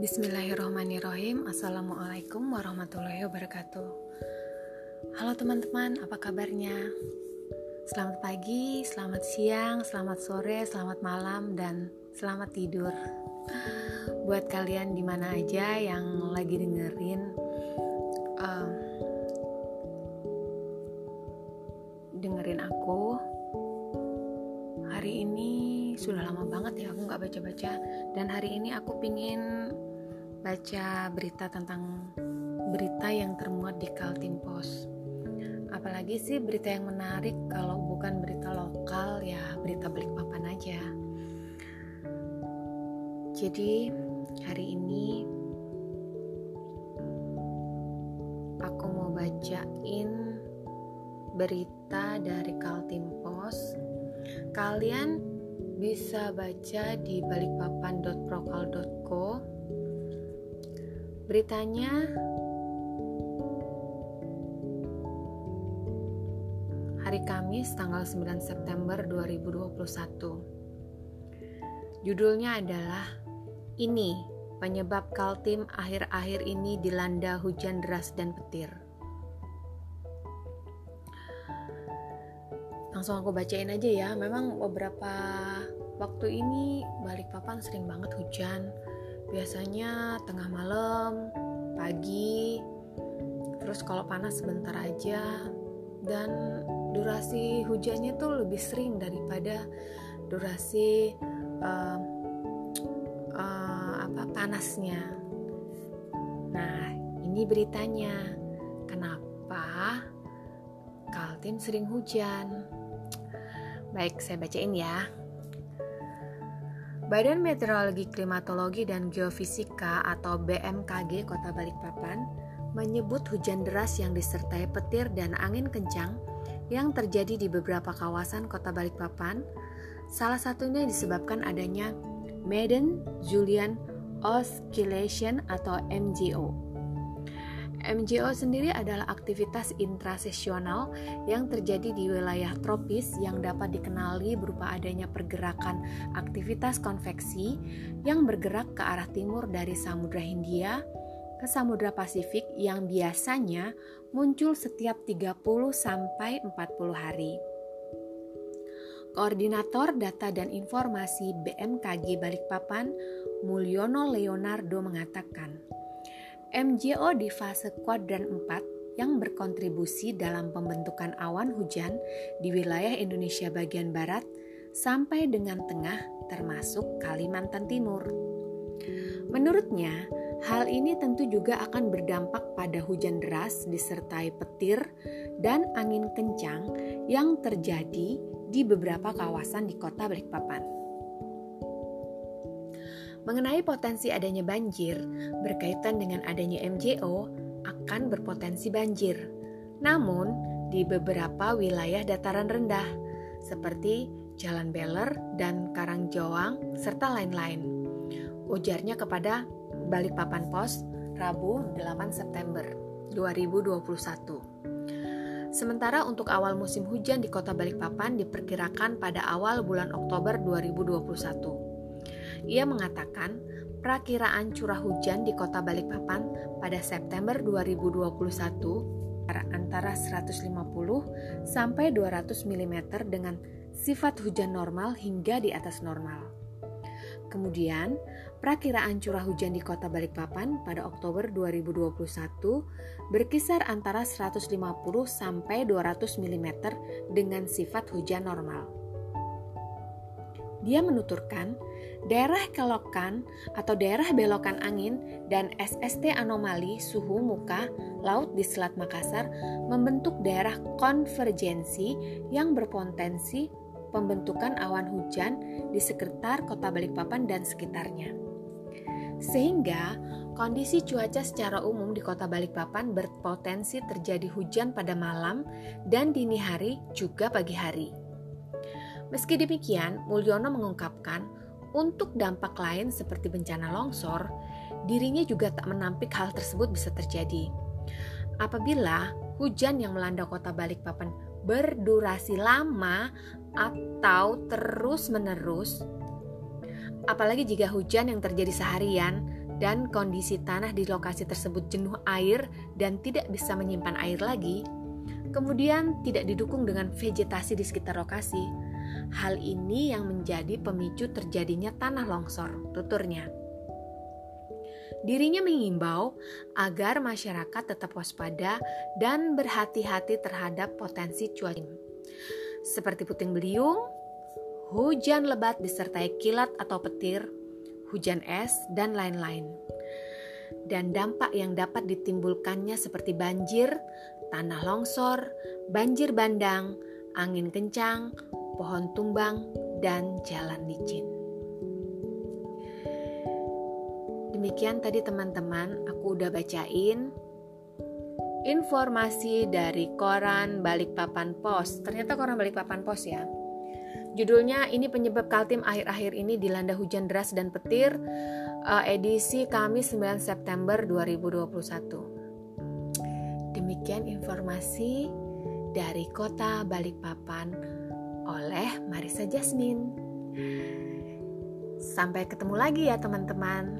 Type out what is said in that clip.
Bismillahirrahmanirrahim. Assalamualaikum warahmatullahi wabarakatuh. Halo teman-teman, apa kabarnya? Selamat pagi, selamat siang, selamat sore, selamat malam, dan selamat tidur. Buat kalian di mana aja yang lagi dengerin uh, Dengerin aku Hari ini sudah lama banget ya aku nggak baca-baca. Dan hari ini aku pingin baca berita tentang berita yang termuat di Kaltim Post. Apalagi sih berita yang menarik kalau bukan berita lokal ya berita Balikpapan aja. Jadi hari ini aku mau bacain berita dari Kaltim Post. Kalian bisa baca di balikpapan.prokal.co Beritanya hari Kamis tanggal 9 September 2021. Judulnya adalah Ini penyebab Kaltim akhir-akhir ini dilanda hujan deras dan petir. Langsung aku bacain aja ya. Memang beberapa waktu ini Balikpapan sering banget hujan biasanya tengah malam, terus kalau panas sebentar aja dan durasi hujannya tuh lebih sering daripada durasi uh, uh, apa panasnya. Nah, ini beritanya. Kenapa Kaltim sering hujan? Baik, saya bacain ya. Badan Meteorologi, Klimatologi, dan Geofisika atau BMKG Kota Balikpapan menyebut hujan deras yang disertai petir dan angin kencang yang terjadi di beberapa kawasan Kota Balikpapan, salah satunya disebabkan adanya Madden Julian Oscillation atau MJO MJO sendiri adalah aktivitas intrasesional yang terjadi di wilayah tropis yang dapat dikenali berupa adanya pergerakan aktivitas konveksi yang bergerak ke arah timur dari Samudra Hindia ke Samudra Pasifik yang biasanya muncul setiap 30 sampai 40 hari. Koordinator Data dan Informasi BMKG Balikpapan, Mulyono Leonardo mengatakan, MJO di fase kuadran 4 yang berkontribusi dalam pembentukan awan hujan di wilayah Indonesia bagian barat sampai dengan tengah termasuk Kalimantan Timur. Menurutnya, hal ini tentu juga akan berdampak pada hujan deras disertai petir dan angin kencang yang terjadi di beberapa kawasan di kota Balikpapan. Mengenai potensi adanya banjir, berkaitan dengan adanya MJO akan berpotensi banjir. Namun, di beberapa wilayah dataran rendah seperti Jalan Beler dan Karangjoang serta lain-lain. Ujarnya kepada Balikpapan Pos Rabu 8 September 2021. Sementara untuk awal musim hujan di kota Balikpapan diperkirakan pada awal bulan Oktober 2021. Ia mengatakan perakiraan curah hujan di kota Balikpapan pada September 2021 antara 150 sampai 200 mm dengan sifat hujan normal hingga di atas normal. Kemudian, perakiraan curah hujan di kota Balikpapan pada Oktober 2021 berkisar antara 150 sampai 200 mm dengan sifat hujan normal. Dia menuturkan, daerah kelokan atau daerah belokan angin dan SST anomali suhu muka laut di Selat Makassar membentuk daerah konvergensi yang berpotensi pembentukan awan hujan di sekitar kota Balikpapan dan sekitarnya. Sehingga kondisi cuaca secara umum di kota Balikpapan berpotensi terjadi hujan pada malam dan dini hari juga pagi hari. Meski demikian, Mulyono mengungkapkan untuk dampak lain seperti bencana longsor, dirinya juga tak menampik hal tersebut bisa terjadi. Apabila hujan yang melanda kota Balikpapan berdurasi lama atau terus-menerus, apalagi jika hujan yang terjadi seharian dan kondisi tanah di lokasi tersebut jenuh air dan tidak bisa menyimpan air lagi, kemudian tidak didukung dengan vegetasi di sekitar lokasi. Hal ini yang menjadi pemicu terjadinya tanah longsor, tuturnya. Dirinya mengimbau agar masyarakat tetap waspada dan berhati-hati terhadap potensi cuaca seperti puting beliung, hujan lebat disertai kilat atau petir, hujan es, dan lain-lain. Dan dampak yang dapat ditimbulkannya seperti banjir, tanah longsor, banjir bandang, angin kencang, pohon tumbang, dan jalan licin. Demikian tadi teman-teman, aku udah bacain informasi dari koran Balikpapan Pos. Ternyata koran Balikpapan Pos ya. Judulnya ini penyebab Kaltim akhir-akhir ini dilanda hujan deras dan petir uh, edisi Kamis 9 September 2021. Demikian informasi dari kota Balikpapan oleh Marisa Jasmine. Sampai ketemu lagi ya teman-teman.